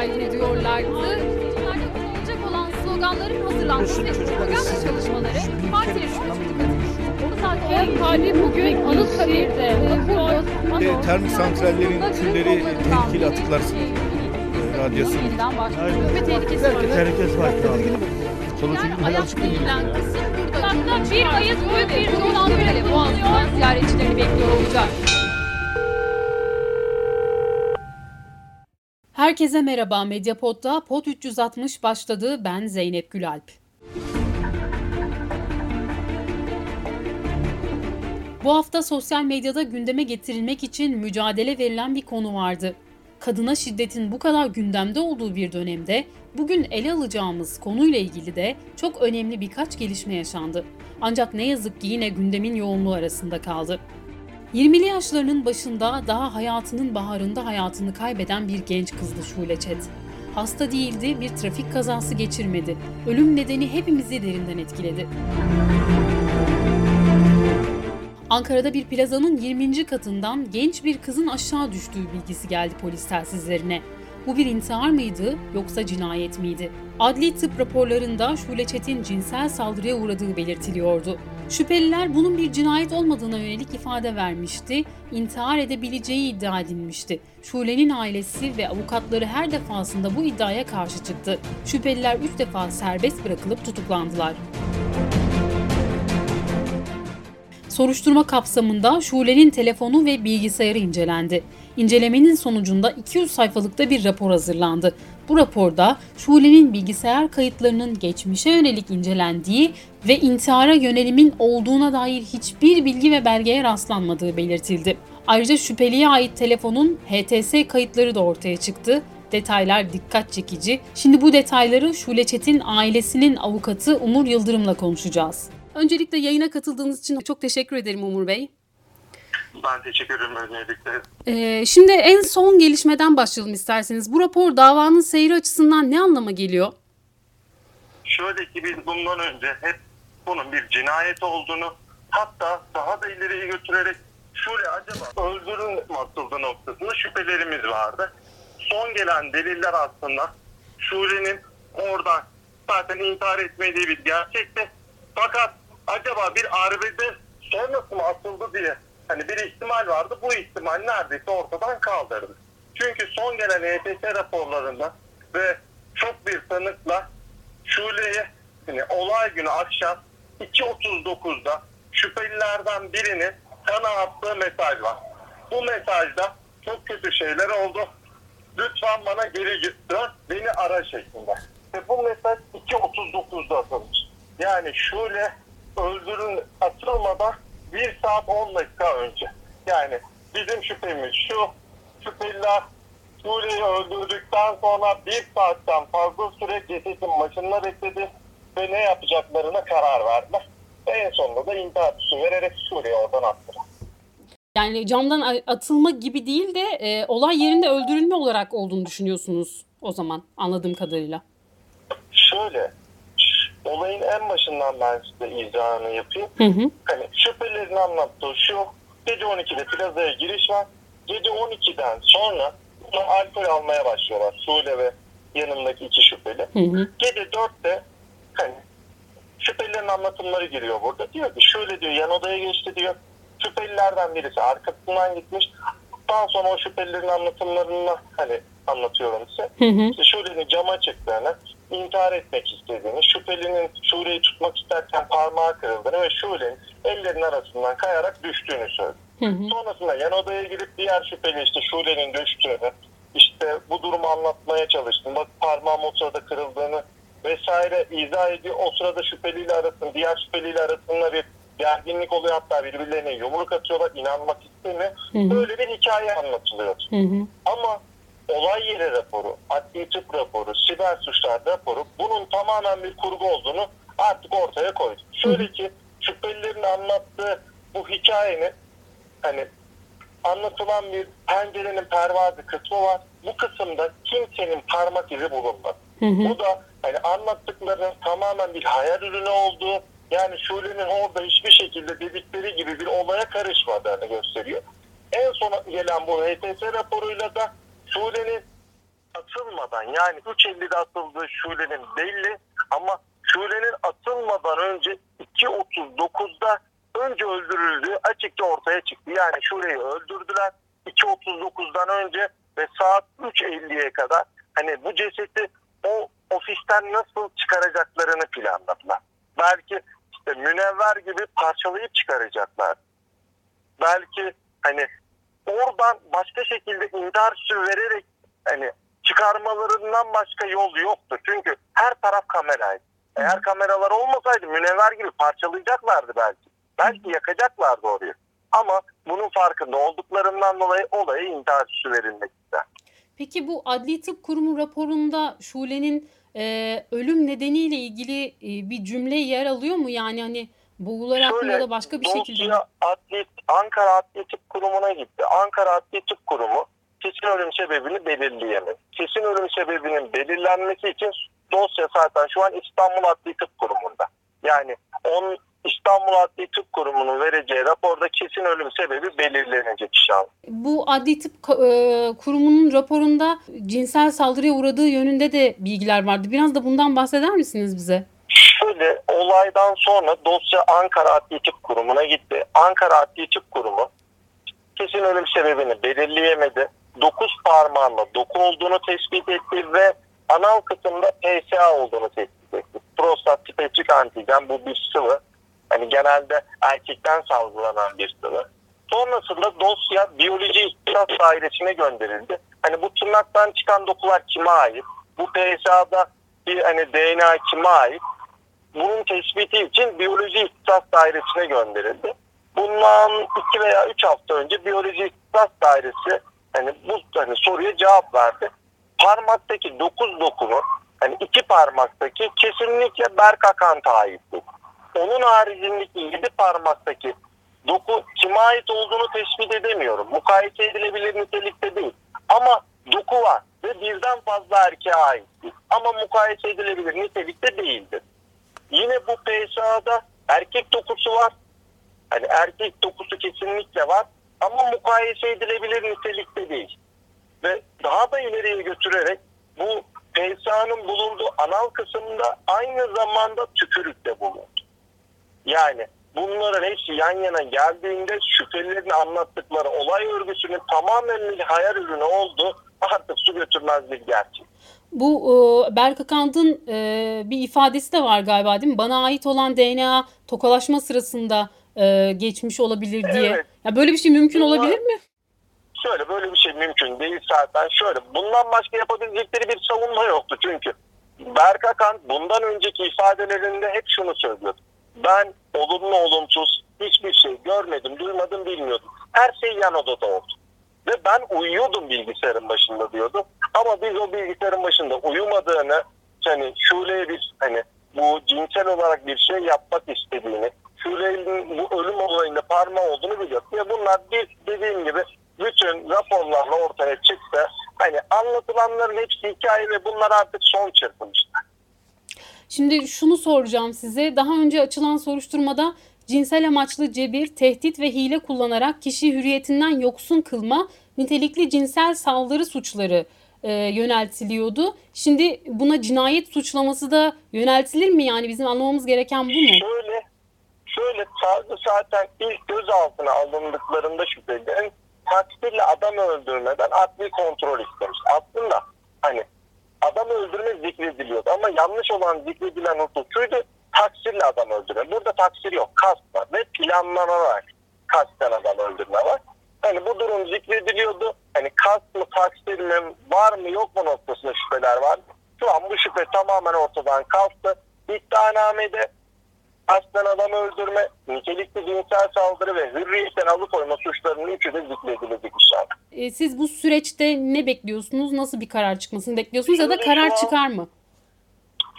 şikayet ediyorlardı. Seçimlerde kullanılacak olan sloganların hazırlanması ve propaganda çalışmaları partilerin 13 Bu zaten hali bugün Anıtkabir'de E, termik santrallerin külleri tehlikeli atıklar e, radyasyon. Yeniden başlıyor ve tehlikesi var. Herkes var kısım burada. Hatta bir ayız büyük bir yol böyle Boğaz'dan ziyaretçilerini bekliyor olacak. Herkese merhaba. Medyapod'da Pod 360 başladı. Ben Zeynep Gülalp. Bu hafta sosyal medyada gündeme getirilmek için mücadele verilen bir konu vardı. Kadına şiddetin bu kadar gündemde olduğu bir dönemde bugün ele alacağımız konuyla ilgili de çok önemli birkaç gelişme yaşandı. Ancak ne yazık ki yine gündemin yoğunluğu arasında kaldı. 20'li yaşlarının başında daha hayatının baharında hayatını kaybeden bir genç kızdı Şule Çet. Hasta değildi, bir trafik kazası geçirmedi. Ölüm nedeni hepimizi derinden etkiledi. Ankara'da bir plazanın 20. katından genç bir kızın aşağı düştüğü bilgisi geldi polis telsizlerine. Bu bir intihar mıydı yoksa cinayet miydi? Adli tıp raporlarında Şule Çet'in cinsel saldırıya uğradığı belirtiliyordu. Şüpheliler bunun bir cinayet olmadığına yönelik ifade vermişti, intihar edebileceği iddia edilmişti. Şule'nin ailesi ve avukatları her defasında bu iddiaya karşı çıktı. Şüpheliler 3 defa serbest bırakılıp tutuklandılar. Soruşturma kapsamında Şule'nin telefonu ve bilgisayarı incelendi. İncelemenin sonucunda 200 sayfalıkta bir rapor hazırlandı. Bu raporda Şule'nin bilgisayar kayıtlarının geçmişe yönelik incelendiği ve intihara yönelimin olduğuna dair hiçbir bilgi ve belgeye rastlanmadığı belirtildi. Ayrıca şüpheliye ait telefonun HTS kayıtları da ortaya çıktı. Detaylar dikkat çekici. Şimdi bu detayları Şule Çetin ailesinin avukatı Umur Yıldırım'la konuşacağız. Öncelikle yayına katıldığınız için çok teşekkür ederim Umur Bey. Ben teşekkür ederim öncelikle. Ee, şimdi en son gelişmeden başlayalım isterseniz. Bu rapor davanın seyri açısından ne anlama geliyor? Şöyle ki biz bundan önce hep bunun bir cinayet olduğunu hatta daha da ileriye götürerek şöyle acaba öldürün mü atıldı noktasında şüphelerimiz vardı. Son gelen deliller aslında Şule'nin oradan zaten intihar etmediği bir gerçekti. Fakat acaba bir arbede sonrası mı atıldı diye hani bir ihtimal vardı. Bu ihtimal neredeyse ortadan kaldırdı. Çünkü son gelen ETS raporlarında ve çok bir tanıkla Şule'ye hani olay günü akşam 2.39'da şüphelilerden birinin kana attığı mesaj var. Bu mesajda çok kötü şeyler oldu. Lütfen bana geri dön, beni ara şeklinde. Ve bu mesaj 2.39'da atılmış. Yani Şule öldürün atılmadan 1 saat 10 dakika önce. Yani bizim şüphemiz şu, şüpheliler Şule'yi öldürdükten sonra bir saatten fazla süre cesetin başında bekledi ve ne yapacaklarına karar verdiler. Ve en sonunda da intihar vererek Şule'yi oradan attılar. Yani camdan atılma gibi değil de e, olay yerinde öldürülme olarak olduğunu düşünüyorsunuz o zaman anladığım kadarıyla. Şöyle, olayın en başından ben size izahını yapayım. Hı hı. Hani şüphelerin anlattığı şu, gece 12'de plazaya giriş var. Gece 12'den sonra alkol almaya başlıyorlar. Şule ve yanındaki iki şüpheli. Hı hı. Gece 4'te hani şüphelilerin anlatımları giriyor burada. Diyor ki şöyle diyor yan odaya geçti diyor. Şüphelilerden birisi arkasından gitmiş. Daha sonra o şüphelilerin anlatımlarını hani anlatıyorum size. Hı hı. İşte Şule'nin cama çıktığını, intihar etmek istediğini, şüphelinin Şule'yi tutmak isterken parmağı kırıldığını ve Şule'nin ellerinin arasından kayarak düştüğünü söyledi. Hı hı. Sonrasında yan odaya girip diğer şüpheli işte Şule'nin düştüğünü, işte bu durumu anlatmaya çalıştım. Bak parmağım o sırada kırıldığını vesaire izah ediyor. O sırada şüpheliyle arasında, diğer şüpheliyle arasında bir gerginlik oluyor. Hatta birbirlerine yumruk atıyorlar. inanmak istemiyor. hı. Böyle bir hikaye anlatılıyor. Hı hı. Ama olay yeri raporu, adli tıp raporu, siber suçlar raporu bunun tamamen bir kurgu olduğunu artık ortaya koydu. Şöyle ki şüphelilerin anlattığı bu hikayenin hani anlatılan bir pencerenin pervazı kısmı var. Bu kısımda kimsenin parmak izi. Hı hı. Bu da hani anlattıklarının tamamen bir hayal ürünü olduğu yani Şule'nin orada hiçbir şekilde dedikleri gibi bir olaya karışmadığını gösteriyor. En sona gelen bu HTS raporuyla da Şule'nin atılmadan yani 3.50'de atıldığı Şule'nin belli ama Şule'nin atılmadan önce 2.39'da önce öldürüldüğü açıkça ortaya çıktı. Yani Şule'yi öldürdüler 2.39'dan önce ve saat 3.50'ye kadar hani bu cesedi o ofisten nasıl çıkaracaklarını planladılar. Belki işte münevver gibi parçalayıp çıkaracaklar. Belki hani oradan başka şekilde intihar vererek hani çıkarmalarından başka yol yoktu. Çünkü her taraf kameraydı. Eğer kameralar olmasaydı münevver gibi parçalayacaklardı belki. Belki yakacaklardı orayı. Ama bunun farkında olduklarından dolayı olaya intihar süsü verilmek ister. Peki bu Adli Tıp Kurumu raporunda Şule'nin e, ölüm nedeniyle ilgili e, bir cümle yer alıyor mu? Yani hani Şöyle, ya da başka bir şekilde mi? Adli, Ankara Adli Tıp Kurumu'na gitti. Ankara Adli Tıp Kurumu kesin ölüm sebebini belirleyemedi. Kesin ölüm sebebinin belirlenmesi için dosya zaten şu an İstanbul Adli Tıp Kurumu'nda. Yani onun İstanbul Adli Tıp Kurumu'nun vereceği raporda kesin ölüm sebebi belirlenecek inşallah. Bu Adli Tıp e, Kurumu'nun raporunda cinsel saldırıya uğradığı yönünde de bilgiler vardı. Biraz da bundan bahseder misiniz bize? Şöyle olaydan sonra dosya Ankara Adli Tıp Kurumu'na gitti. Ankara Adli Tıp Kurumu kesin ölüm sebebini belirleyemedi. Dokuz parmağında doku olduğunu tespit etti ve anal kısımda PSA olduğunu tespit etti. Prostat tipetrik antijen bu bir sıvı. Hani genelde erkekten salgılanan bir sıvı. Sonrasında dosya biyoloji ihtisas dairesine gönderildi. Hani bu tırnaktan çıkan dokular kime ait? Bu PSA'da bir hani DNA kime ait? Bunun tespiti için biyoloji ihtisas dairesine gönderildi. Bundan iki veya üç hafta önce biyoloji ihtisas dairesi hani bu hani soruya cevap verdi. Parmaktaki dokuz dokunu hani iki parmaktaki kesinlikle Berk Akant'a aitti. Onun haricindeki yedi parmaktaki doku kime ait olduğunu tespit edemiyorum. Mukayese edilebilir nitelikte değil. Ama doku var ve birden fazla erkeğe ait. Ama mukayese edilebilir nitelikte değildir. Yine bu PSA'da erkek dokusu var. Hani erkek dokusu kesinlikle var. Ama mukayese edilebilir nitelikte değil. Ve daha da ileriye götürerek bu PSA'nın bulunduğu anal kısımda aynı zamanda tükürükte bulundu. Yani bunların hepsi yan yana geldiğinde şüphelilerin anlattıkları olay örgüsünün tamamen bir hayal ürünü oldu. Artık su götürmez bir gerçek. Bu e, e, bir ifadesi de var galiba değil mi? Bana ait olan DNA tokalaşma sırasında e, geçmiş olabilir diye. Evet. Ya böyle bir şey mümkün Bunlar- olabilir mi? Şöyle böyle bir şey mümkün değil zaten. Şöyle bundan başka yapabilecekleri bir savunma yoktu çünkü. Berk Akan bundan önceki ifadelerinde hep şunu söylüyordu. Ben olumlu olumsuz hiçbir şey görmedim, duymadım, bilmiyordum. Her şey yan odada oldu. Ve ben uyuyordum bilgisayarın başında diyordu. Ama biz o bilgisayarın başında uyumadığını, hani Şule'ye bir hani bu cinsel olarak bir şey yapmak istediğini, Şule'nin bu ölüm olayında parmağı olduğunu biliyor. Ve bunlar bir dediğim gibi bütün raporlarla ortaya çıktı. Hani anlatılanların hepsi hikaye ve bunlar artık son çırpınışlar. Şimdi şunu soracağım size. Daha önce açılan soruşturmada cinsel amaçlı cebir, tehdit ve hile kullanarak kişi hürriyetinden yoksun kılma, nitelikli cinsel saldırı suçları e, yöneltiliyordu. Şimdi buna cinayet suçlaması da yöneltilir mi? Yani bizim anlamamız gereken bu mu? Şöyle, şöyle savcı zaten ilk gözaltına alındıklarında şüphelilerin taksirle adam öldürmeden adli kontrol istemiş. Aslında hani adam öldürme zikrediliyordu ama yanlış olan zikredilen husus şuydu taksirle adam öldürme. Burada taksir yok, kast var ve planlanarak kasten adam öldürme var. Hani bu durum zikrediliyordu. Hani kast mı, taksir mi, var mı yok mu noktasında şüpheler var. Şu an bu şüphe tamamen ortadan kalktı. İddianamede kasten adam öldürme, nitelikli cinsel saldırı ve hürriyetten alıkoyma suçlarının üçü de zikredilecek inşallah. E, siz bu süreçte ne bekliyorsunuz? Nasıl bir karar çıkmasını bekliyorsunuz ya da karar an- çıkar mı?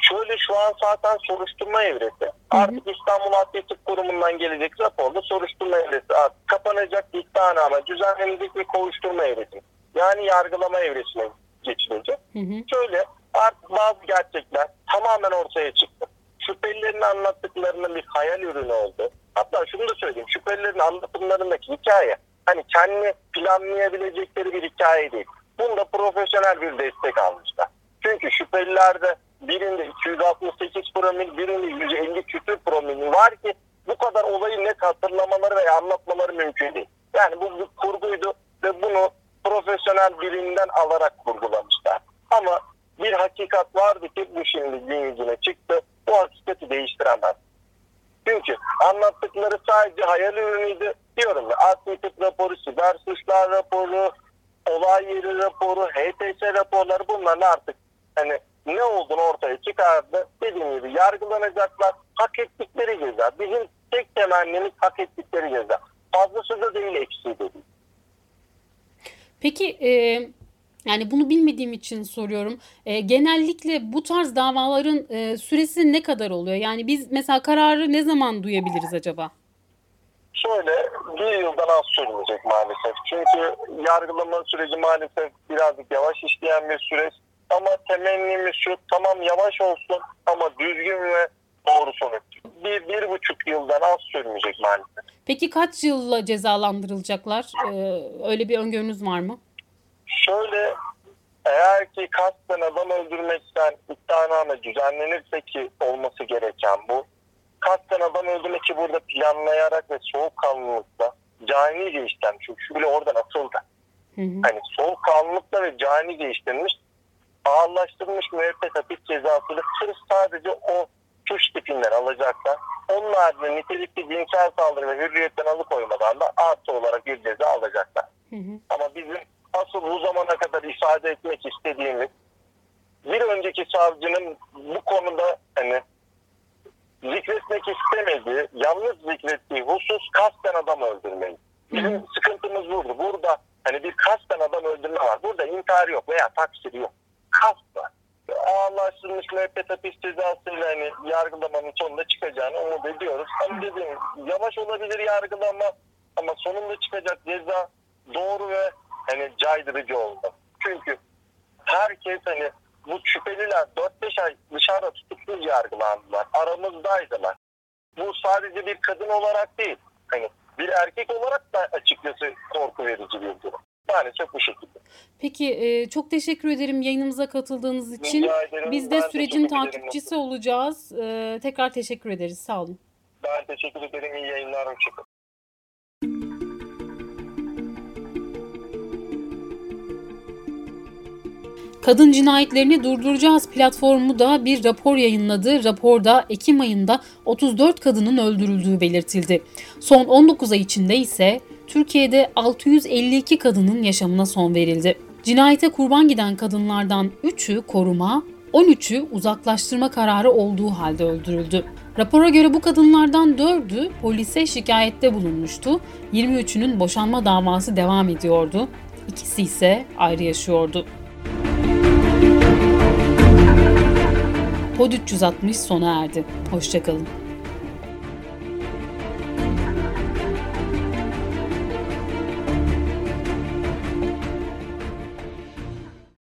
Şöyle şu an zaten soruşturma evresi. Artık İstanbul Adli Tıp Kurumu'ndan gelecek raporda soruşturma evresi artık kapanacak iddianame, düzenlenecek ve kovuşturma evresi. Yani yargılama evresine geçilecek. Hı hı. Şöyle artık bazı gerçekler tamamen ortaya çıktı. Şüphelilerin anlattıklarının bir hayal ürünü oldu. Hatta şunu da söyleyeyim. Şüphelilerin anlatımlarındaki hikaye hani kendi planlayabilecekleri bir hikaye değil. Bunda profesyonel bir destek almışlar. Hatırlamaları veya anlatmaları mümkün değil. Yani bu bir kurguydu ve bunu profesyonel birinden alarak kurgulamışlar. Ama bir hakikat vardı ki bu şimdi gün yüzüne çıktı. Bu hakikati değiştiremez. Çünkü anlattıkları sadece hayal ürünüydü. Diyorum ya adli raporu, siber suçlar raporu, olay yeri raporu, HTS raporları bunların artık hani ne olduğunu ortaya çıkardı. Dediğim gibi yargılanacaklar. Hak ettikleri ceza. Bizim tek temennimiz hak ettikleri ceza. Fazlası da değil, eksiği de değil. Peki e, yani bunu bilmediğim için soruyorum. E, genellikle bu tarz davaların e, süresi ne kadar oluyor? Yani biz mesela kararı ne zaman duyabiliriz acaba? Şöyle bir yıldan az sürmeyecek maalesef. Çünkü yargılama süreci maalesef birazcık yavaş işleyen bir süreç. Ama temennimiz şu tamam yavaş olsun ama düzgün ve doğru sonuç. Bir, bir buçuk yıldan az sürmeyecek maalesef. Peki kaç yılla cezalandırılacaklar? E, öyle bir öngörünüz var mı? Şöyle eğer ki kasten adam öldürmekten iddianame düzenlenirse ki olması gereken bu. Kasten adam öldürmek ki burada planlayarak ve soğukkanlılıkla canice işlem. Çünkü şöyle oradan atıldı. Hı hı. Hani soğukkanlılıkla ve canice işlenmiş ağırlaştırılmış müebbet hapis cezasıyla sırf sadece o suç tipinden alacaklar. Onun haricinde nitelikli cinsel saldırı ve hürriyetten alıkoymadan da artı olarak bir ceza alacaklar. Hı hı. Ama bizim asıl bu zamana kadar ifade etmek istediğimiz bir önceki savcının bu konuda hani zikretmek istemediği, yalnız zikrettiği husus kasten adam öldürmeyi. Bizim sıkıntımız burada. Burada hani bir kasten adam öldürme var. Burada intihar yok veya taksir yok. Kast var. Ağırlaştırılmış müebbet hapis cezasıyla hani yargılamanın sonunda çıkacağını umut ediyoruz. Ama dediğim yavaş olabilir yargılama ama sonunda çıkacak ceza doğru ve hani caydırıcı olmalı. Çünkü herkes hani bu şüpheliler 4-5 ay dışarıda tutuksuz yargılandılar. Aramızdaydılar. Bu sadece bir kadın olarak değil. Hani bir erkek olarak da açıkçası korku verici bir durum. Maalesef bu şekilde. Peki e, çok teşekkür ederim yayınımıza katıldığınız için. Rica ederim. Biz de Ben sürecin teşekkür ederim. takipçisi olacağız. E, tekrar teşekkür ederiz. Sağ olun. Ben teşekkür ederim. İyi yayınlar. Hoşçakalın. Kadın cinayetlerini durduracağız platformu da bir rapor yayınladı. Raporda Ekim ayında 34 kadının öldürüldüğü belirtildi. Son 19 ay içinde ise Türkiye'de 652 kadının yaşamına son verildi. Cinayete kurban giden kadınlardan 3'ü koruma, 13'ü uzaklaştırma kararı olduğu halde öldürüldü. Rapora göre bu kadınlardan 4'ü polise şikayette bulunmuştu. 23'ünün boşanma davası devam ediyordu. İkisi ise ayrı yaşıyordu. Pod 360 sona erdi. Hoşçakalın.